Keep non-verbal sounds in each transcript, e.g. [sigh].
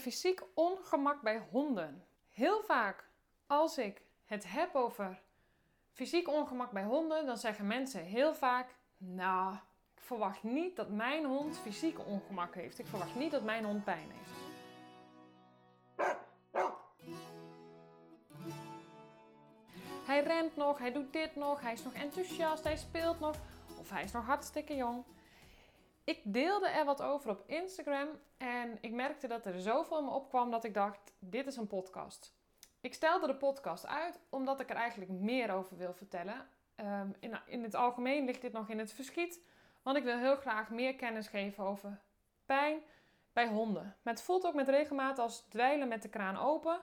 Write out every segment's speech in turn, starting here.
fysiek ongemak bij honden. Heel vaak als ik het heb over fysiek ongemak bij honden, dan zeggen mensen heel vaak: Nou, ik verwacht niet dat mijn hond fysiek ongemak heeft. Ik verwacht niet dat mijn hond pijn heeft. Hij rent nog, hij doet dit nog, hij is nog enthousiast, hij speelt nog of hij is nog hartstikke jong. Ik deelde er wat over op Instagram en ik merkte dat er zoveel me opkwam dat ik dacht: dit is een podcast. Ik stelde de podcast uit omdat ik er eigenlijk meer over wil vertellen. Um, in, in het algemeen ligt dit nog in het verschiet, want ik wil heel graag meer kennis geven over pijn bij honden. Het voelt ook met regelmaat als dweilen met de kraan open,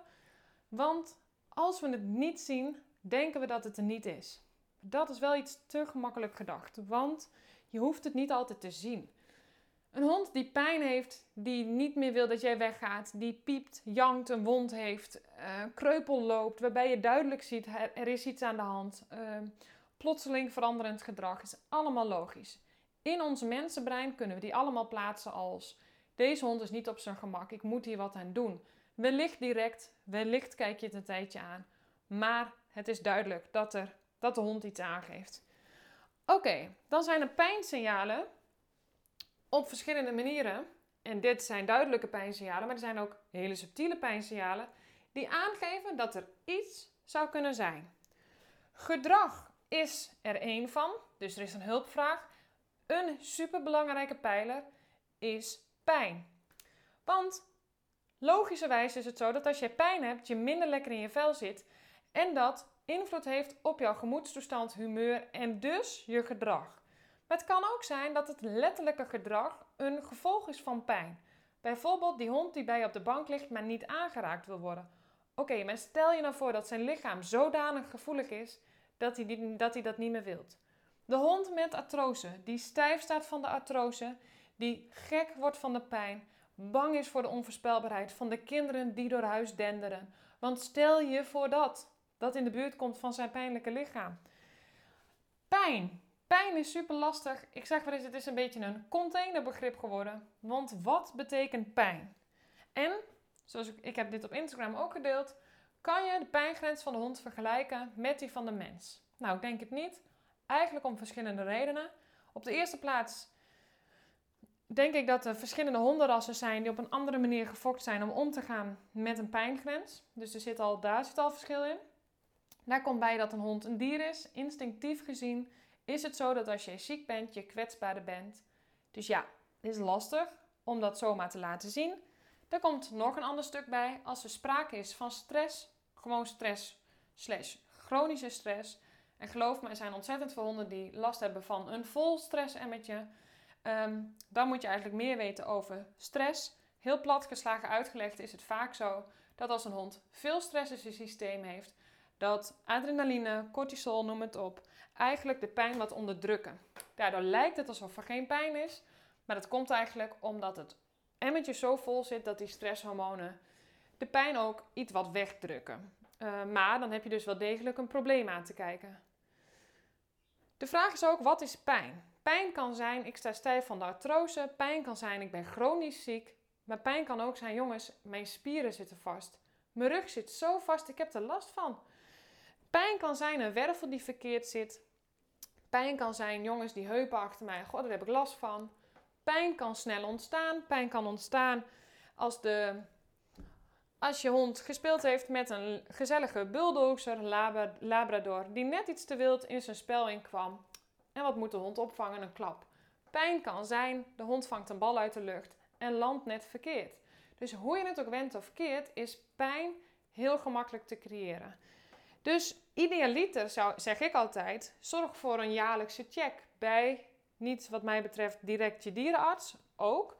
want als we het niet zien, denken we dat het er niet is. Dat is wel iets te gemakkelijk gedacht, want je hoeft het niet altijd te zien. Een hond die pijn heeft, die niet meer wil dat jij weggaat, die piept, jankt, een wond heeft, uh, kreupel loopt, waarbij je duidelijk ziet er is iets aan de hand, uh, plotseling veranderend gedrag, is allemaal logisch. In ons mensenbrein kunnen we die allemaal plaatsen als deze hond is niet op zijn gemak, ik moet hier wat aan doen. Wellicht direct, wellicht kijk je het een tijdje aan, maar het is duidelijk dat, er, dat de hond iets aangeeft. Oké, dan zijn er pijnsignalen op verschillende manieren. En dit zijn duidelijke pijnsignalen, maar er zijn ook hele subtiele pijnsignalen die aangeven dat er iets zou kunnen zijn. Gedrag is er één van, dus er is een hulpvraag. Een superbelangrijke pijler is pijn. Want logischerwijs is het zo dat als je pijn hebt, je minder lekker in je vel zit en dat invloed heeft op jouw gemoedstoestand, humeur en dus je gedrag. Maar het kan ook zijn dat het letterlijke gedrag een gevolg is van pijn. Bijvoorbeeld die hond die bij je op de bank ligt, maar niet aangeraakt wil worden. Oké, maar stel je nou voor dat zijn lichaam zodanig gevoelig is dat hij, dat hij dat niet meer wilt. De hond met artrose, die stijf staat van de artrose, die gek wordt van de pijn, bang is voor de onvoorspelbaarheid van de kinderen die door huis denderen. Want stel je voor dat, dat in de buurt komt van zijn pijnlijke lichaam. Pijn. Pijn is super lastig. Ik zeg wel eens, het is een beetje een containerbegrip geworden. Want wat betekent pijn? En, zoals ik, ik heb dit op Instagram ook gedeeld, kan je de pijngrens van de hond vergelijken met die van de mens? Nou, ik denk het niet. Eigenlijk om verschillende redenen. Op de eerste plaats denk ik dat er verschillende hondenrassen zijn die op een andere manier gefokt zijn om om te gaan met een pijngrens. Dus er zit al, daar zit al verschil in. Daar komt bij dat een hond een dier is. Instinctief gezien is het zo dat als je ziek bent, je kwetsbaarder bent. Dus ja, het is lastig om dat zomaar te laten zien. Er komt nog een ander stuk bij. Als er sprake is van stress, gewoon stress slash chronische stress. En geloof me, er zijn ontzettend veel honden die last hebben van een vol stressemmetje. Um, dan moet je eigenlijk meer weten over stress. Heel plat geslagen uitgelegd is het vaak zo dat als een hond veel stress in zijn systeem heeft, dat adrenaline, cortisol, noem het op, eigenlijk de pijn wat onderdrukken. Daardoor lijkt het alsof er geen pijn is, maar dat komt eigenlijk omdat het emmertje zo vol zit dat die stresshormonen de pijn ook iets wat wegdrukken. Uh, maar dan heb je dus wel degelijk een probleem aan te kijken. De vraag is ook, wat is pijn? Pijn kan zijn, ik sta stijf van de artrose. Pijn kan zijn, ik ben chronisch ziek. Maar pijn kan ook zijn, jongens, mijn spieren zitten vast. Mijn rug zit zo vast, ik heb er last van. Pijn kan zijn een wervel die verkeerd zit. Pijn kan zijn, jongens, die heupen achter mij, god, daar heb ik last van. Pijn kan snel ontstaan. Pijn kan ontstaan als, de, als je hond gespeeld heeft met een gezellige bulldozer, labrador, die net iets te wild in zijn spel inkwam. En wat moet de hond opvangen? Een klap. Pijn kan zijn, de hond vangt een bal uit de lucht en landt net verkeerd. Dus hoe je het ook wendt of keert, is pijn heel gemakkelijk te creëren. Dus idealiter zou, zeg ik altijd, zorg voor een jaarlijkse check bij, niet wat mij betreft direct je dierenarts, ook,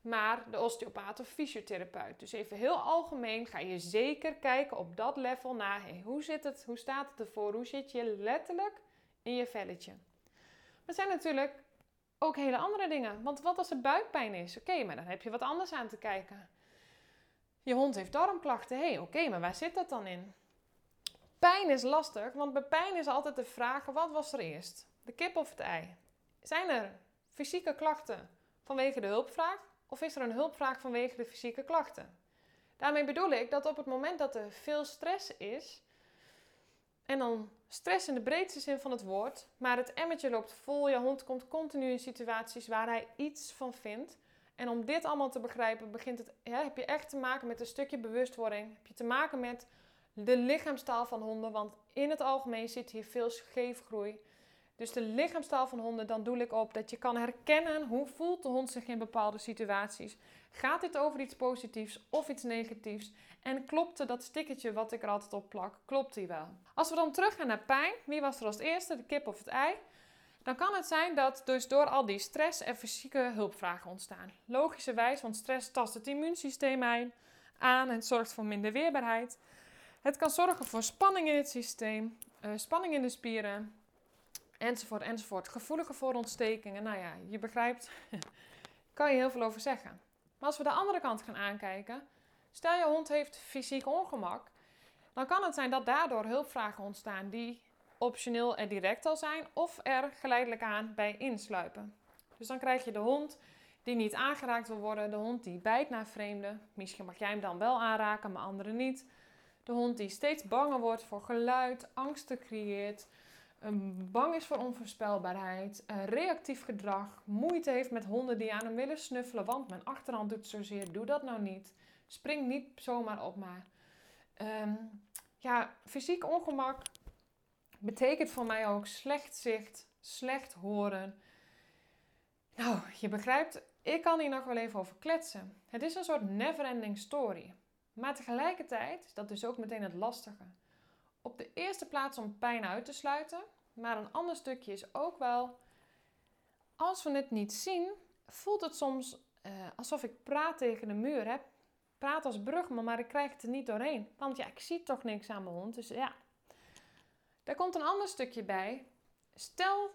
maar de osteopaat of fysiotherapeut. Dus even heel algemeen ga je zeker kijken op dat level naar, hey, hoe zit het, hoe staat het ervoor, hoe zit je letterlijk in je velletje. Maar er zijn natuurlijk ook hele andere dingen. Want wat als er buikpijn is? Oké, maar dan heb je wat anders aan te kijken. Je hond heeft darmklachten. Hé, hey, oké, maar waar zit dat dan in? Pijn is lastig, want bij pijn is altijd de vraag: wat was er eerst? De kip of het ei? Zijn er fysieke klachten vanwege de hulpvraag of is er een hulpvraag vanwege de fysieke klachten? Daarmee bedoel ik dat op het moment dat er veel stress is, en dan stress in de breedste zin van het woord, maar het emmertje loopt vol, je hond komt continu in situaties waar hij iets van vindt. En om dit allemaal te begrijpen, begint het, heb je echt te maken met een stukje bewustwording. Heb je te maken met de lichaamstaal van honden, want in het algemeen zit hier veel scheefgroei. Dus de lichaamstaal van honden, dan doe ik op dat je kan herkennen hoe voelt de hond zich in bepaalde situaties. Gaat dit over iets positiefs of iets negatiefs? En klopte dat stickertje wat ik er altijd op plak, klopt die wel? Als we dan teruggaan naar pijn, wie was er als eerste, de kip of het ei? Dan kan het zijn dat dus door al die stress er fysieke hulpvragen ontstaan. Logischerwijs, want stress tast het immuunsysteem aan en zorgt voor minder weerbaarheid. Het kan zorgen voor spanning in het systeem, uh, spanning in de spieren, enzovoort, enzovoort. Gevoeliger voor ontstekingen. Nou ja, je begrijpt, [laughs] kan je heel veel over zeggen. Maar als we de andere kant gaan aankijken, stel je hond heeft fysiek ongemak, dan kan het zijn dat daardoor hulpvragen ontstaan die optioneel en direct al zijn of er geleidelijk aan bij insluipen. Dus dan krijg je de hond die niet aangeraakt wil worden, de hond die bijt naar vreemden. Misschien mag jij hem dan wel aanraken, maar anderen niet. De hond die steeds banger wordt voor geluid, angsten creëert, bang is voor onvoorspelbaarheid, reactief gedrag, moeite heeft met honden die aan hem willen snuffelen, want mijn achterhand doet zozeer, doe dat nou niet. Spring niet zomaar op maar. Ehm, ja, fysiek ongemak betekent voor mij ook slecht zicht, slecht horen. Nou, je begrijpt, ik kan hier nog wel even over kletsen. Het is een soort never-ending story. Maar tegelijkertijd is dat dus ook meteen het lastige. Op de eerste plaats om pijn uit te sluiten, maar een ander stukje is ook wel, als we het niet zien, voelt het soms uh, alsof ik praat tegen de muur heb. Praat als brugman, maar ik krijg het er niet doorheen. Want ja, ik zie toch niks aan mijn hond. Dus ja, daar komt een ander stukje bij. Stel,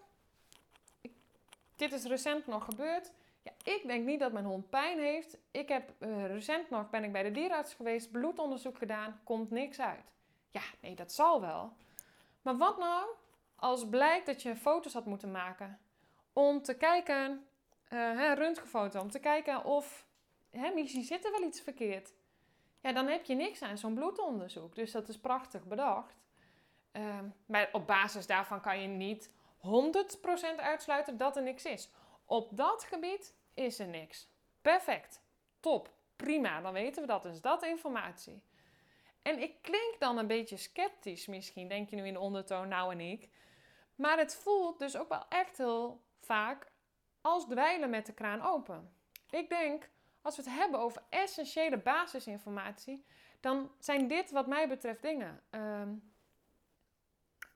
dit is recent nog gebeurd. Ja, ik denk niet dat mijn hond pijn heeft. Ik heb uh, recent nog ben ik bij de dierenarts geweest, bloedonderzoek gedaan, komt niks uit. Ja, nee, dat zal wel. Maar wat nou als blijkt dat je foto's had moeten maken om te kijken, uh, röntgenfoto, om te kijken of, hè, misschien zit er wel iets verkeerd. Ja, dan heb je niks aan zo'n bloedonderzoek. Dus dat is prachtig bedacht. Uh, maar op basis daarvan kan je niet 100% uitsluiten dat er niks is. Op dat gebied is er niks. Perfect. Top. Prima. Dan weten we dat. Dus dat informatie. En ik klink dan een beetje sceptisch misschien, denk je nu in de ondertoon, nou en ik. Maar het voelt dus ook wel echt heel vaak als dweilen met de kraan open. Ik denk, als we het hebben over essentiële basisinformatie, dan zijn dit wat mij betreft dingen. Ehm,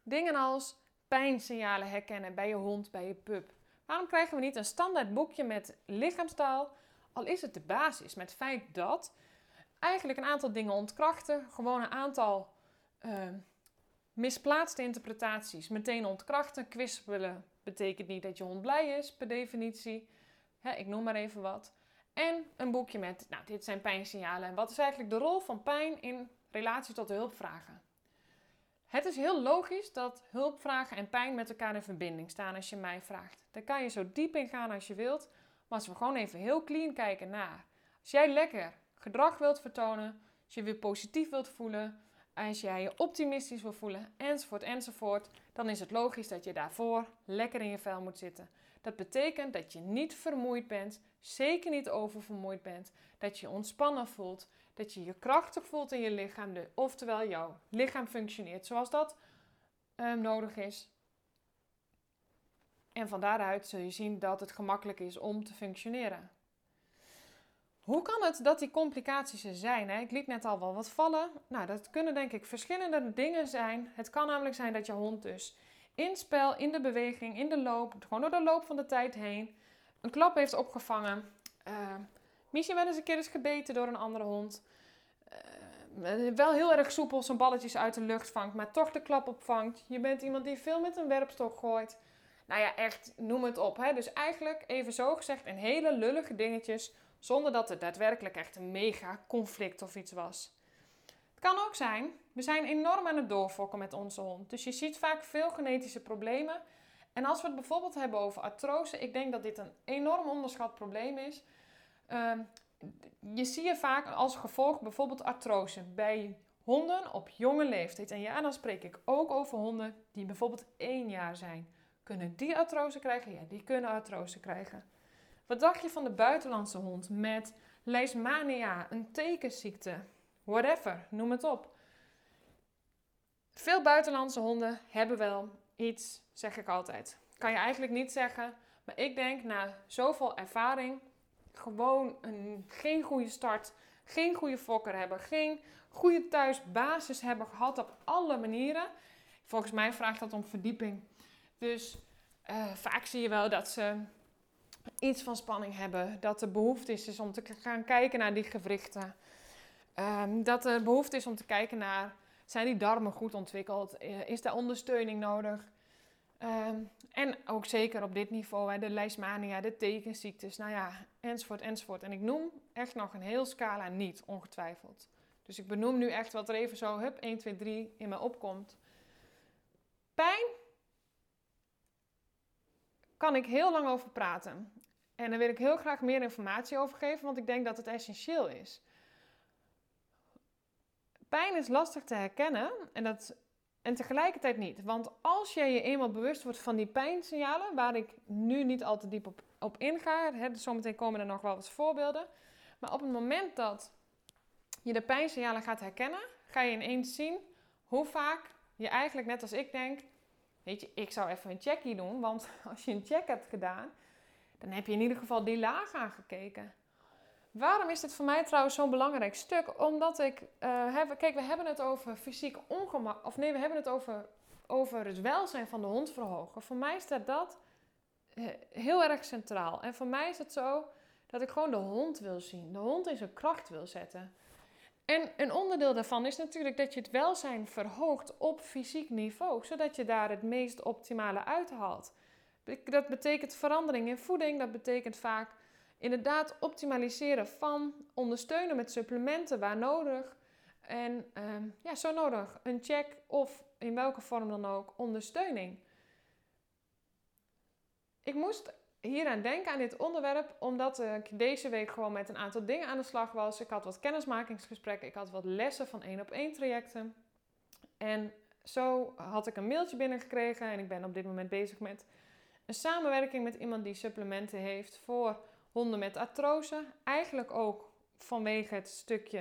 dingen als pijnsignalen herkennen bij je hond, bij je pup. Waarom krijgen we niet een standaard boekje met lichaamstaal, al is het de basis, met feit dat eigenlijk een aantal dingen ontkrachten, gewoon een aantal uh, misplaatste interpretaties meteen ontkrachten. Kwispelen betekent niet dat je hond blij is, per definitie. ik noem maar even wat. En een boekje met, nou, dit zijn pijnsignalen. En wat is eigenlijk de rol van pijn in relatie tot de hulpvragen? Het is heel logisch dat hulpvragen en pijn met elkaar in verbinding staan als je mij vraagt. Daar kan je zo diep in gaan als je wilt. Maar als we gewoon even heel clean kijken naar. Als jij lekker gedrag wilt vertonen, als je weer positief wilt voelen, als jij je optimistisch wil voelen, enzovoort, enzovoort, dan is het logisch dat je daarvoor lekker in je vel moet zitten. Dat betekent dat je niet vermoeid bent, zeker niet oververmoeid bent, dat je ontspannen voelt, dat je je krachtig voelt in je lichaam, oftewel jouw lichaam functioneert zoals dat um, nodig is. En van daaruit zul je zien dat het gemakkelijk is om te functioneren. Hoe kan het dat die complicaties er zijn? Hè? Ik liet net al wel wat vallen. Nou, dat kunnen denk ik verschillende dingen zijn. Het kan namelijk zijn dat je hond dus in spel, in de beweging, in de loop, gewoon door de loop van de tijd heen, een klap heeft opgevangen. Uh, misschien wel eens een keer is gebeten door een andere hond. Uh, wel heel erg soepel zijn balletjes uit de lucht vangt, maar toch de klap opvangt. Je bent iemand die veel met een werpstok gooit. Nou ja, echt, noem het op. Hè? Dus eigenlijk, even zo gezegd, een hele lullige dingetjes zonder dat het daadwerkelijk echt een mega conflict of iets was. Het kan ook zijn, we zijn enorm aan het doorfokken met onze hond. Dus je ziet vaak veel genetische problemen. En als we het bijvoorbeeld hebben over artrose, ik denk dat dit een enorm onderschat probleem is. Ehm, je ziet je vaak als gevolg bijvoorbeeld artrose bij honden op jonge leeftijd. En ja, dan spreek ik ook over honden die bijvoorbeeld één jaar zijn. Kunnen die artrose krijgen? Ja, die kunnen artrose krijgen. Wat dacht je van de buitenlandse hond met leishmania, een tekenziekte, whatever, noem het op. Veel buitenlandse honden hebben wel iets, zeg ik altijd. Kan je eigenlijk niet zeggen, maar ik denk na zoveel ervaring, gewoon een, geen goede start, geen goede fokker hebben, geen goede thuisbasis hebben gehad op alle manieren. Volgens mij vraagt dat om verdieping. Dus uh, vaak zie je wel dat ze iets van spanning hebben. Dat er behoefte is, om te gaan kijken naar die gewrichten. Um, dat er behoefte is om te kijken naar, zijn die darmen goed ontwikkeld? Eh, is daar ondersteuning nodig? Um, en ook zeker op dit niveau, de leishmania, de tekenziektes, nou ja, enzovoort, enzovoort. En ik noem echt nog een heel scala niet, ongetwijfeld. Dus ik benoem nu echt wat er even zo, hup, 1, 2, 3 in me opkomt. Pijn kan ik heel lang over praten. En daar wil ik heel graag meer informatie over geven, want ik denk dat het essentieel is. Pijn is lastig te herkennen en, dat, en tegelijkertijd niet. Want als jij je eenmaal bewust wordt van die pijnsignalen, waar ik nu niet al te diep op, op inga, dus zometeen komen er nog wel wat voorbeelden. Maar op het moment dat je de pijnsignalen gaat herkennen, ga je ineens zien hoe vaak je eigenlijk net als ik denk, weet je, ik zou even een checkie doen, want [laughs] als je een check hebt gedaan, dan heb je in ieder geval die laag aangekeken. Waarom is dit voor mij trouwens zo'n belangrijk stuk? Omdat ik, heb, kijk, we hebben het over fysiek ongemak, of nee, we hebben het over, over het welzijn van de hond verhogen. Voor mij staat dat eh, heel erg centraal. En voor mij is het zo dat ik gewoon de hond wil zien, de hond in zijn kracht wil zetten. En een onderdeel daarvan is natuurlijk dat je het welzijn verhoogt op fysiek niveau, zodat je daar het meest optimale uithaalt. Dat betekent verandering in voeding, dat betekent vaak inderdaad optimaliseren van, ondersteunen met supplementen waar nodig. En ehm, ja, zo nodig een check of in welke vorm dan ook ondersteuning. Ik moest hier aan denken aan dit onderwerp, omdat ik deze week gewoon met een aantal dingen aan de slag was. Ik had wat kennismakingsgesprekken, ik had wat lessen van één op één trajecten. En zo had ik een mailtje binnengekregen en ik ben op dit moment bezig met een samenwerking met iemand die supplementen heeft voor honden met artrose. Eigenlijk ook vanwege het stukje.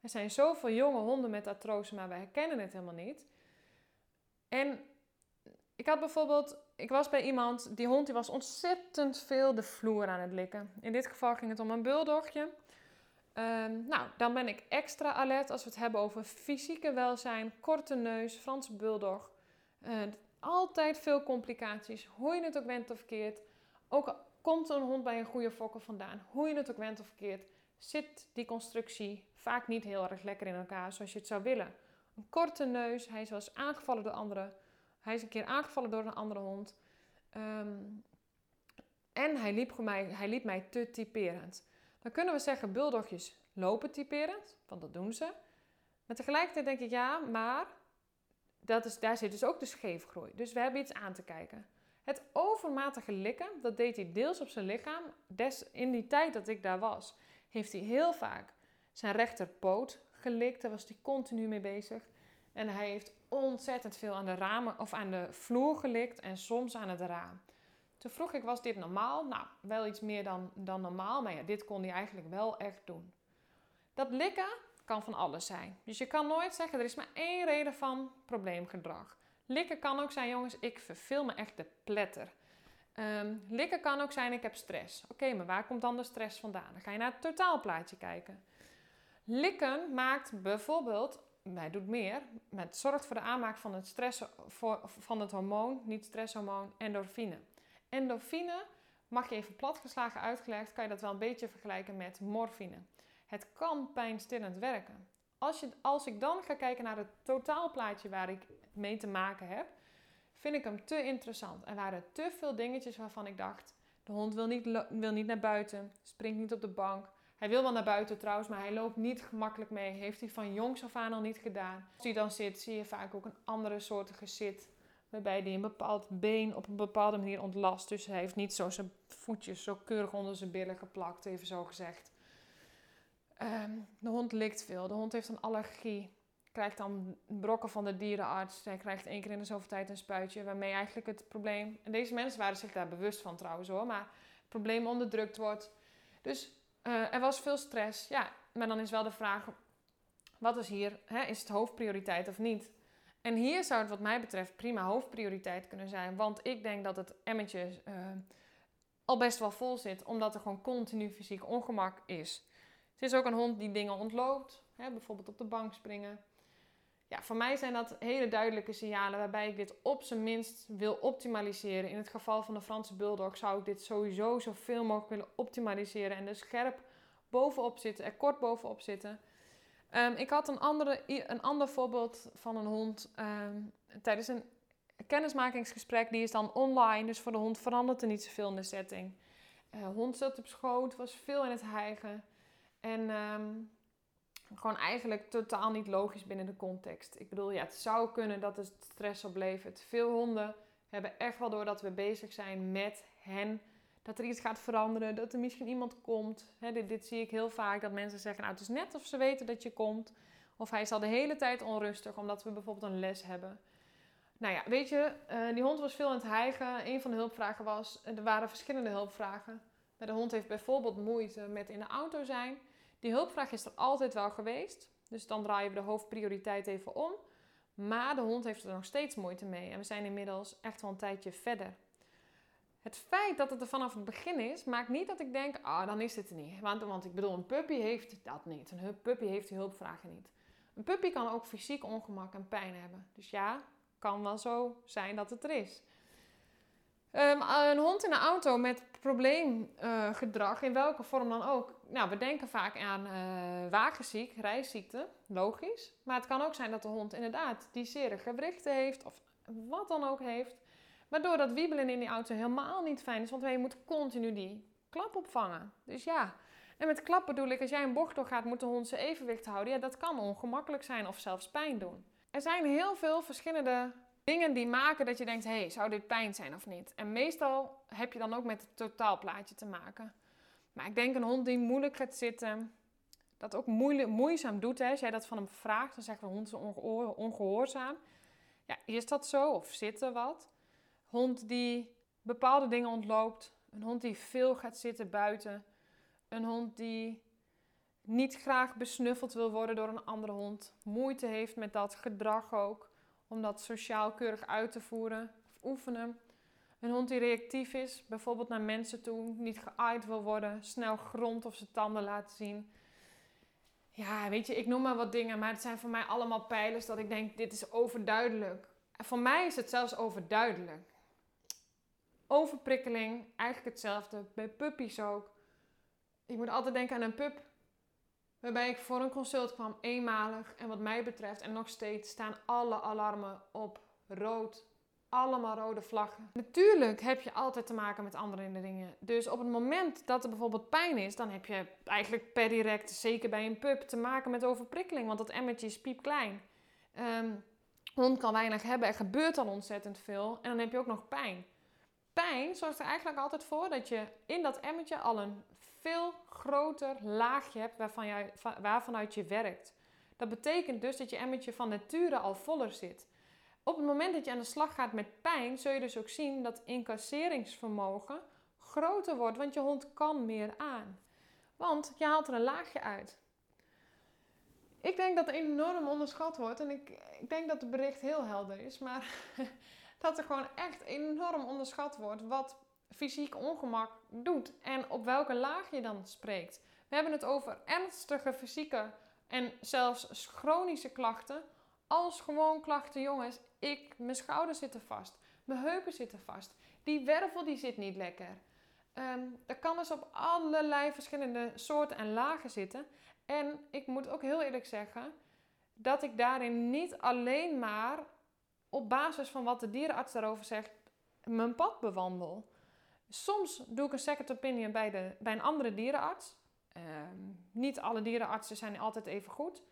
Er zijn zoveel jonge honden met artrose, maar we herkennen het helemaal niet. En ik had bijvoorbeeld, ik was bij iemand, die hond die was ontzettend veel de vloer aan het likken. In dit geval ging het om een buldogje. Um, nou, dan ben ik extra alert als we het hebben over fysieke welzijn, korte neus, Franse buldog. Uh, altijd veel complicaties, hoe je het ook went of verkeerd. Ook komt een hond bij een goede fokker vandaan, hoe je het ook went of verkeerd, zit die constructie vaak niet heel erg lekker in elkaar zoals je het zou willen. Een korte neus, hij is wel eens aangevallen door anderen. Hij is een keer aangevallen door een andere hond. Um, en hij liep, mij, hij liep mij te typerend. Dan kunnen we zeggen, buldogjes lopen typerend, want dat doen ze. Maar tegelijkertijd denk ik, ja, maar dat is, daar zit dus ook de scheefgroei. Dus we hebben iets aan te kijken. Het overmatige likken, dat deed hij deels op zijn lichaam. Des, in die tijd dat ik daar was, heeft hij heel vaak zijn rechterpoot gelikt. Daar was hij continu mee bezig. En hij heeft ontzettend veel aan de ramen of aan de vloer gelikt en soms aan het raam. Toen vroeg ik, was dit normaal? Nou, wel iets meer dan, dan normaal, maar ja, dit kon hij eigenlijk wel echt doen. Dat likken kan van alles zijn. Dus je kan nooit zeggen, er is maar één reden van probleemgedrag. Likken kan ook zijn, jongens, ik verveel me echt de pletter. Um, likken kan ook zijn, ik heb stress. Oké, maar waar komt dan de stress vandaan? Dan ga je naar het totaalplaatje kijken. Likken maakt bijvoorbeeld, hij doet meer, het zorgt voor de aanmaak van het, stress, voor, van het hormoon, niet stresshormoon, endorfine. Endorfine, mag je even platgeslagen uitgelegd, kan je dat wel een beetje vergelijken met morfine. Het kan pijnstillend werken. Als, je, als ik dan ga kijken naar het totaalplaatje waar ik mee te maken heb, vind ik hem te interessant. Er waren te veel dingetjes waarvan ik dacht: de hond wil niet, wil niet naar buiten, springt niet op de bank. Hij wil wel naar buiten trouwens, maar hij loopt niet gemakkelijk mee. Heeft hij van jongs af aan al niet gedaan. Als hij dan zit, zie je vaak ook een andere soortige zit. Waarbij hij een bepaald been op een bepaalde manier ontlast. Dus hij heeft niet zo zijn voetjes zo keurig onder zijn billen geplakt, even zo gezegd. Ehm, de hond likt veel. De hond heeft een allergie. Krijgt dan brokken van de dierenarts. Hij krijgt één keer in de zoveel tijd een spuitje. Waarmee eigenlijk het probleem... En deze mensen waren zich daar bewust van trouwens hoor. Maar het probleem onderdrukt wordt. Dus uh, er was veel stress. Ja, maar dan is wel de vraag... Wat is hier? Hè? Is het hoofdprioriteit of niet? En hier zou het wat mij betreft prima hoofdprioriteit kunnen zijn. Want ik denk dat het emmetje uh, al best wel vol zit. Omdat er gewoon continu fysiek ongemak is. Het is ook een hond die dingen ontloopt. Hè, bijvoorbeeld op de bank springen. Ja, voor mij zijn dat hele duidelijke signalen waarbij ik dit op zijn minst wil optimaliseren. In het geval van de Franse Bulldog zou ik dit sowieso zoveel mogelijk willen optimaliseren. En er scherp bovenop zitten, er kort bovenop zitten. Um, ik had een, andere, een ander voorbeeld van een hond um, tijdens een kennismakingsgesprek. Die is dan online, dus voor de hond verandert er niet zoveel in de setting. Uh, hond zat op schoot, was veel in het hijgen. En um, gewoon eigenlijk totaal niet logisch binnen de context. Ik bedoel, ja, het zou kunnen dat het stress oplevert. Veel honden hebben echt wel door dat we bezig zijn met hen. Dat er iets gaat veranderen, dat er misschien iemand komt. dit, zie ik heel vaak, dat mensen zeggen, nou het is net of ze weten dat je komt. Of hij is al de hele tijd onrustig, omdat we bijvoorbeeld een les hebben. Nou ja, weet je, uh, die hond was veel aan het hijgen. Een van de hulpvragen was, er waren verschillende hulpvragen. de hond heeft bijvoorbeeld moeite met in de auto zijn. Die hulpvraag is er altijd wel geweest. Dus dan draaien we de hoofdprioriteit even om. Maar de hond heeft er nog steeds moeite mee. En we zijn inmiddels echt wel een tijdje verder. Het feit dat het er vanaf het begin is, maakt niet dat ik denk, ah, dan is het er niet. Want, want ik bedoel, een puppy heeft dat niet. Een puppy heeft die hulpvragen niet. Een puppy kan ook fysiek ongemak en pijn hebben. Dus ja, kan wel zo zijn dat het er is. Um, een hond in een auto met probleemgedrag, in welke vorm dan ook. Nou, we denken vaak aan uh, wagenziek, reisziekte, logisch. Maar het kan ook zijn dat de hond inderdaad die zere gewrichten heeft, of wat dan ook heeft. Waardoor dat wiebelen in die auto helemaal niet fijn is, want je moet continu die klap opvangen. Dus ja, en met klap bedoel ik, als jij een bocht doorgaat, moet de hond zijn evenwicht houden. Ja, dat kan ongemakkelijk zijn of zelfs pijn doen. Er zijn heel veel verschillende dingen die maken dat je denkt: hé, hey, zou dit pijn zijn of niet? En meestal heb je dan ook met het totaalplaatje te maken. Maar ik denk een hond die moeilijk gaat zitten, dat ook moeilijk, moeizaam doet. Hè? Als jij dat van hem vraagt, dan zegt de hond is ongehoorzaam. Ja, is dat zo? Of zit er wat? Hond die bepaalde dingen ontloopt. Een hond die veel gaat zitten buiten. Een hond die niet graag besnuffeld wil worden door een andere hond. Moeite heeft met dat gedrag ook om dat sociaal keurig uit te voeren of oefenen. Een hond die reactief is, bijvoorbeeld naar mensen toe, niet geaaid wil worden, snel grond of zijn tanden laat zien. Ja, weet je, ik noem maar wat dingen, maar het zijn voor mij allemaal pijlers dat ik denk, dit is overduidelijk. En voor mij is het zelfs overduidelijk. Overprikkeling, eigenlijk hetzelfde. Bij puppies ook. Ik moet altijd denken aan een pup Waarbij ik voor een consult kwam, eenmalig. En wat mij betreft, en nog steeds, staan alle alarmen op rood. Allemaal rode vlaggen. Natuurlijk heb je altijd te maken met andere dingen. Dus op het moment dat er bijvoorbeeld pijn is, dan heb je eigenlijk per direct, zeker bij een pup, te maken met overprikkeling. Want dat emmertje is piepklein. Um, hond kan weinig hebben, er gebeurt al ontzettend veel. En dan heb je ook nog pijn. Pijn zorgt er eigenlijk altijd voor dat je in dat emmertje al een veel groter laagje hebt waarvan je, waarvanuit je werkt. Dat betekent dus dat je emmertje van nature al voller zit. Op het moment dat je aan de slag gaat met pijn, zul je dus ook zien dat incasseringsvermogen groter wordt, want je hond kan meer aan. Want je haalt er een laagje uit. Ik denk dat er enorm onderschat wordt en ik, ik denk dat het bericht heel helder is, maar [laughs] dat er gewoon echt enorm onderschat wordt wat fysiek ongemak doet en op welke laag je dan spreekt. We hebben het over ernstige fysieke en zelfs chronische klachten. Als gewoon klachten, jongens, ik, mijn schouders zitten vast, mijn heupen zitten vast, die wervel die zit niet lekker. Um, dat kan dus op allerlei verschillende soorten en lagen zitten. En ik moet ook heel eerlijk zeggen dat ik daarin niet alleen maar op basis van wat de dierenarts daarover zegt mijn pad bewandel. Soms doe ik een second opinion bij, de, bij een andere dierenarts. Ehm, niet alle dierenartsen zijn altijd even goed.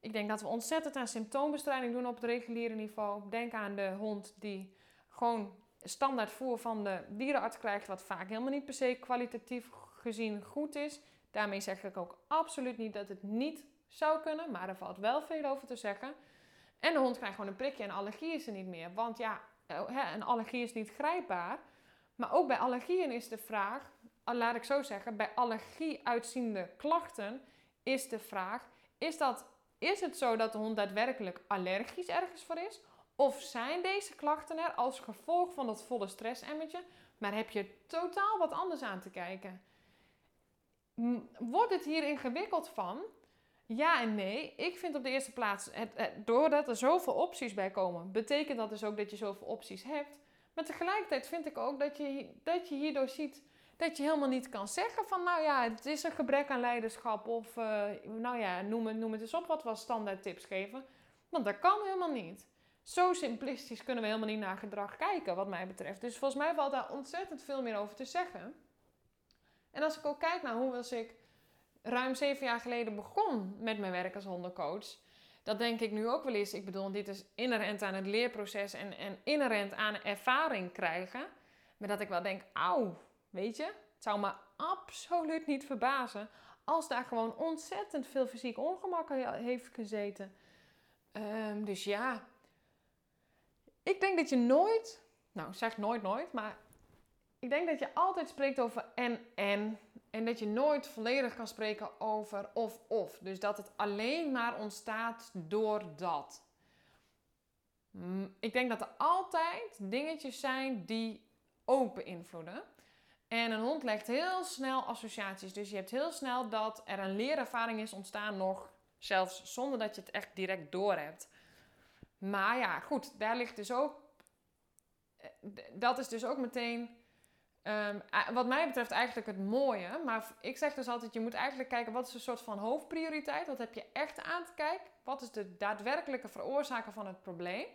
Ik denk dat we ontzettend aan symptoombestrijding doen op het reguliere niveau. Denk aan de hond die gewoon standaard voer van de dierenarts krijgt, wat vaak helemaal niet per se kwalitatief gezien goed is. Daarmee zeg ik ook absoluut niet dat het niet zou kunnen, maar er valt wel veel over te zeggen. En de hond krijgt gewoon een prikje en allergie is er niet meer. Want ja, eh, een allergie is niet grijpbaar. Maar ook bij allergieën is de vraag, laat ik zo zeggen, bij allergie uitziende klachten is de vraag: is, dat, is het zo dat de hond daadwerkelijk allergisch ergens voor is? Of zijn deze klachten er als gevolg van dat volle stressemmertje, maar heb je totaal wat anders aan te kijken? Wordt het hier ingewikkeld van? Ja en nee. Ik vind op de eerste plaats, het, doordat er zoveel opties bij komen, betekent dat dus ook dat je zoveel opties hebt. Maar tegelijkertijd vind ik ook dat je, dat je hierdoor ziet dat je helemaal niet kan zeggen van, nou ja, het is een gebrek aan leiderschap of, uh, nou ja, noem het, noem het eens op wat we standaard tips geven. Want dat kan helemaal niet. Zo simplistisch kunnen we helemaal niet naar gedrag kijken, wat mij betreft. Dus volgens mij valt daar ontzettend veel meer over te zeggen. En als ik ook kijk naar hoe was ik ruim zeven jaar geleden begon met mijn werk als hondencoach, dat denk ik nu ook wel eens. Ik bedoel, dit is inherent aan het leerproces en, en inherent aan ervaring krijgen. Maar dat ik wel denk, auw, weet je, het zou me absoluut niet verbazen als daar gewoon ontzettend veel fysiek ongemak heeft gezeten. Um, dus ja, ik denk dat je nooit, nou zeg nooit nooit, maar ik denk dat je altijd spreekt over en en. En dat je nooit volledig kan spreken over of of. Dus dat het alleen maar ontstaat door dat. Ik denk dat er altijd dingetjes zijn die ook beïnvloeden. En een hond legt heel snel associaties. Dus je hebt heel snel dat er een leerervaring is ontstaan, nog zelfs zonder dat je het echt direct door hebt. Maar ja, goed, daar ligt dus ook. Eh, dat is dus ook meteen Um, wat mij betreft eigenlijk het mooie. Maar ik zeg dus altijd, je moet eigenlijk kijken wat is een soort van hoofdprioriteit. Wat heb je echt aan te kijken? Wat is de daadwerkelijke veroorzaker van het probleem?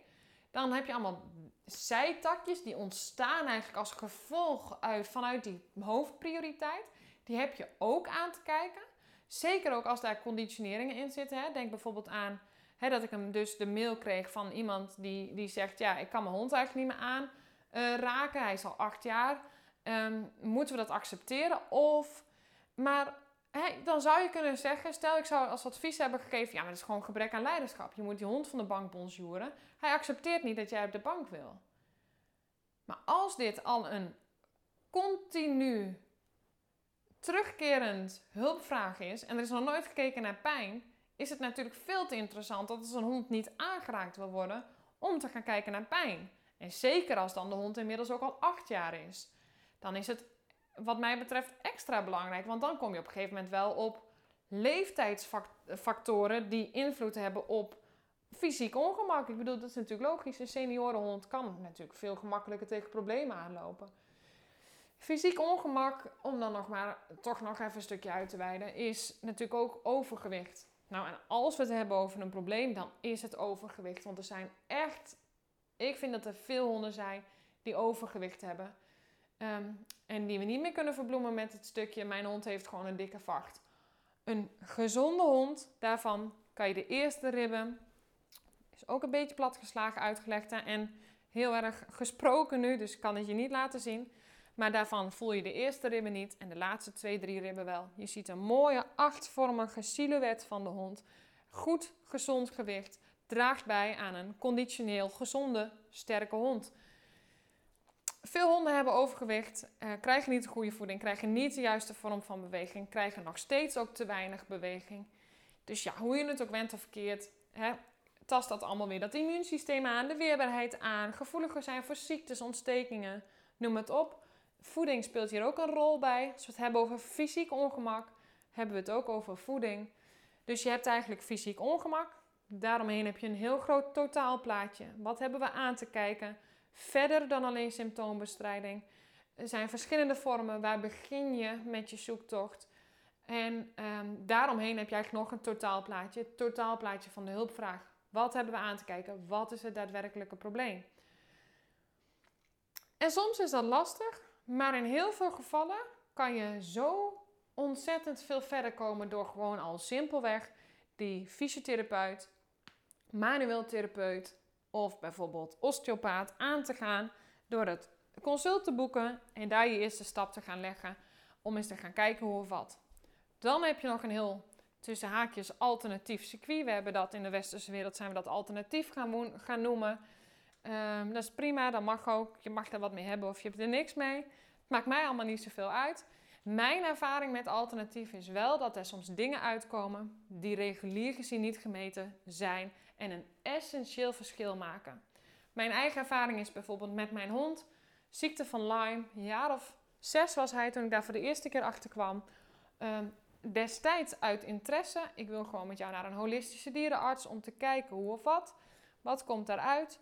Dan heb je allemaal zijtakjes die ontstaan eigenlijk als gevolg uit, vanuit die hoofdprioriteit. Die heb je ook aan te kijken. Zeker ook als daar conditioneringen in zitten. Hè. Denk bijvoorbeeld aan hè, dat ik hem dus de mail kreeg van iemand die, die zegt... ja, ik kan mijn hond eigenlijk niet meer aan uh, raken. Hij is al acht jaar... Ehm, moeten we dat accepteren? Of, maar dan zou je kunnen zeggen, stel ik zou als advies hebben gegeven, ja, maar dat is gewoon gebrek aan leiderschap. Je moet die hond van de bank bonjouren. Hij accepteert niet dat jij op de bank wil. Maar als dit al een continu terugkerend hulpvraag is en er is nog nooit gekeken naar pijn, is het natuurlijk veel te interessant dat als een hond niet aangeraakt wil worden om te gaan kijken naar pijn. En zeker als dan de hond inmiddels ook al acht jaar is dan is het wat mij betreft extra belangrijk. Want dan kom je op een gegeven moment wel op leeftijdsfactoren die invloed hebben op fysiek ongemak. Ik bedoel, dat is natuurlijk logisch. Een seniorenhond kan natuurlijk veel gemakkelijker tegen problemen aanlopen. Fysiek ongemak, om dan nog maar toch nog even een stukje uit te wijden, is natuurlijk ook overgewicht. Nou, en als we het hebben over een probleem, dan is het overgewicht. Want er zijn echt, ik vind dat er veel honden zijn die overgewicht hebben. Ehm, en die we niet meer kunnen verbloemen met het stukje: mijn hond heeft gewoon een dikke vacht. Een gezonde hond, daarvan kan je de eerste ribben, is ook een beetje platgeslagen uitgelegd en heel erg gesproken nu, dus kan het je niet laten zien. Maar daarvan voel je de eerste ribben niet en de laatste twee, drie ribben wel. Je ziet een mooie achtvormige silhouet van de hond. Goed gezond gewicht draagt bij aan een conditioneel gezonde, sterke hond. Veel honden hebben overgewicht, uh, krijgen niet de goede voeding, krijgen niet de juiste vorm van beweging, krijgen nog steeds ook te weinig beweging. Dus ja, hoe je het ook went of verkeerd, hè, tast dat allemaal weer dat immuunsysteem aan, de weerbaarheid aan, gevoeliger zijn voor ziektes, ontstekingen, noem het op. Voeding speelt hier ook een rol bij. Als we het hebben over fysiek ongemak, hebben we het ook over voeding. Dus je hebt eigenlijk fysiek ongemak. Daaromheen heb je een heel groot totaalplaatje. Wat hebben we aan te kijken? Verder dan alleen symptoombestrijding. Er zijn verschillende vormen. Waar begin je met je zoektocht? En um, daaromheen heb je eigenlijk nog een totaalplaatje. Het totaalplaatje van de hulpvraag. Wat hebben we aan te kijken? Wat is het daadwerkelijke probleem? En soms is dat lastig, maar in heel veel gevallen kan je zo ontzettend veel verder komen door gewoon al simpelweg die fysiotherapeut, manueel therapeut of bijvoorbeeld osteopaat aan te gaan door het consult te boeken en daar je eerste stap te gaan leggen om eens te gaan kijken hoe of wat. Dan heb je nog een heel tussen haakjes alternatief circuit. We hebben dat in de westerse wereld zijn we dat alternatief gaan, gaan noemen. Ehm, dat is prima, dat mag ook. Je mag daar wat mee hebben of je hebt er niks mee. Het maakt mij allemaal niet zoveel uit. Mijn ervaring met alternatief is wel dat er soms dingen uitkomen die regulier gezien niet gemeten zijn en een essentieel verschil maken. Mijn eigen ervaring is bijvoorbeeld met mijn hond, ziekte van Lyme, een jaar of zes was hij toen ik daar voor de eerste keer achter kwam. Um, destijds uit interesse, ik wil gewoon met jou naar een holistische dierenarts om te kijken hoe of wat. Wat komt daaruit?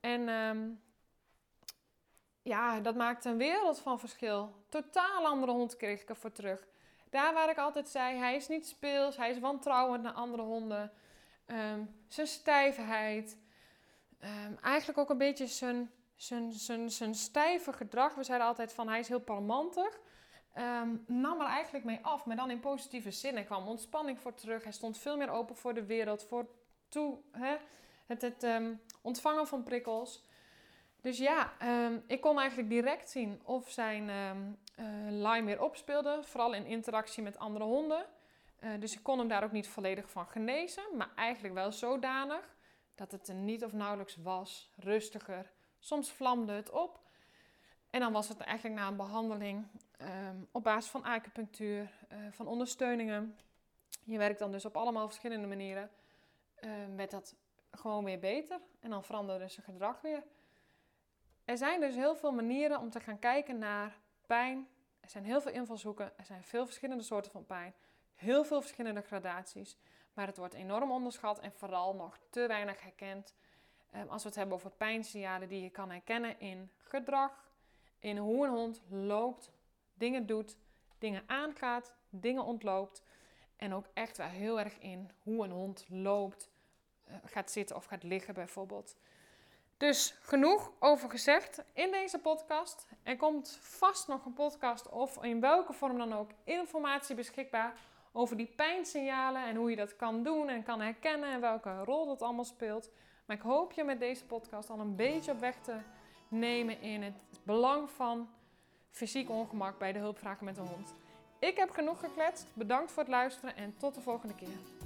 En um, ja, dat maakte een wereld van verschil. Totaal andere hond kreeg ik ervoor terug. Daar waar ik altijd zei, hij is niet speels, hij is wantrouwend naar andere honden. Um, zijn stijfheid. Um, eigenlijk ook een beetje zijn, zijn, zijn, zijn stijve gedrag. We zeiden altijd van, hij is heel parmantig. Um, nam er eigenlijk mee af, maar dan in positieve zin. Er kwam ontspanning voor terug. Hij stond veel meer open voor de wereld, voor toe, hè? het, het ontvangen van prikkels. Dus ja, ehm, ik kon eigenlijk direct zien of zijn um, Lyme weer opspeelde. Vooral in interactie met andere honden. Uh, dus ik kon hem daar ook niet volledig van genezen. Maar eigenlijk wel zodanig dat het er niet of nauwelijks was. Rustiger. Soms vlamde het op. En dan was het eigenlijk na een behandeling um, op basis van acupunctuur, uh, van ondersteuningen. Je werkt dan dus op allemaal verschillende manieren. Werd dat gewoon weer beter. En dan veranderde zijn gedrag weer. Er zijn dus heel veel manieren om te gaan kijken naar pijn. Er zijn heel veel invalshoeken. Er zijn veel verschillende soorten van pijn. Heel veel verschillende gradaties. Maar het wordt enorm onderschat en vooral nog te weinig herkend. Um, als we het hebben over pijnsignalen die je kan herkennen in gedrag, in hoe een hond loopt, dingen doet, dingen aangaat, dingen ontloopt. En ook echt wel heel erg in hoe een hond loopt, uh, gaat zitten of gaat liggen bijvoorbeeld. Dus genoeg over gezegd in deze podcast. Er komt vast nog een podcast of in welke vorm dan ook informatie beschikbaar over die pijnsignalen en hoe je dat kan doen en kan herkennen en welke rol dat allemaal speelt. Maar ik hoop je met deze podcast al een beetje op weg te nemen in het belang van fysiek ongemak bij de hulpvragen met de hond. Ik heb genoeg gekletst. Bedankt voor het luisteren en tot de volgende keer.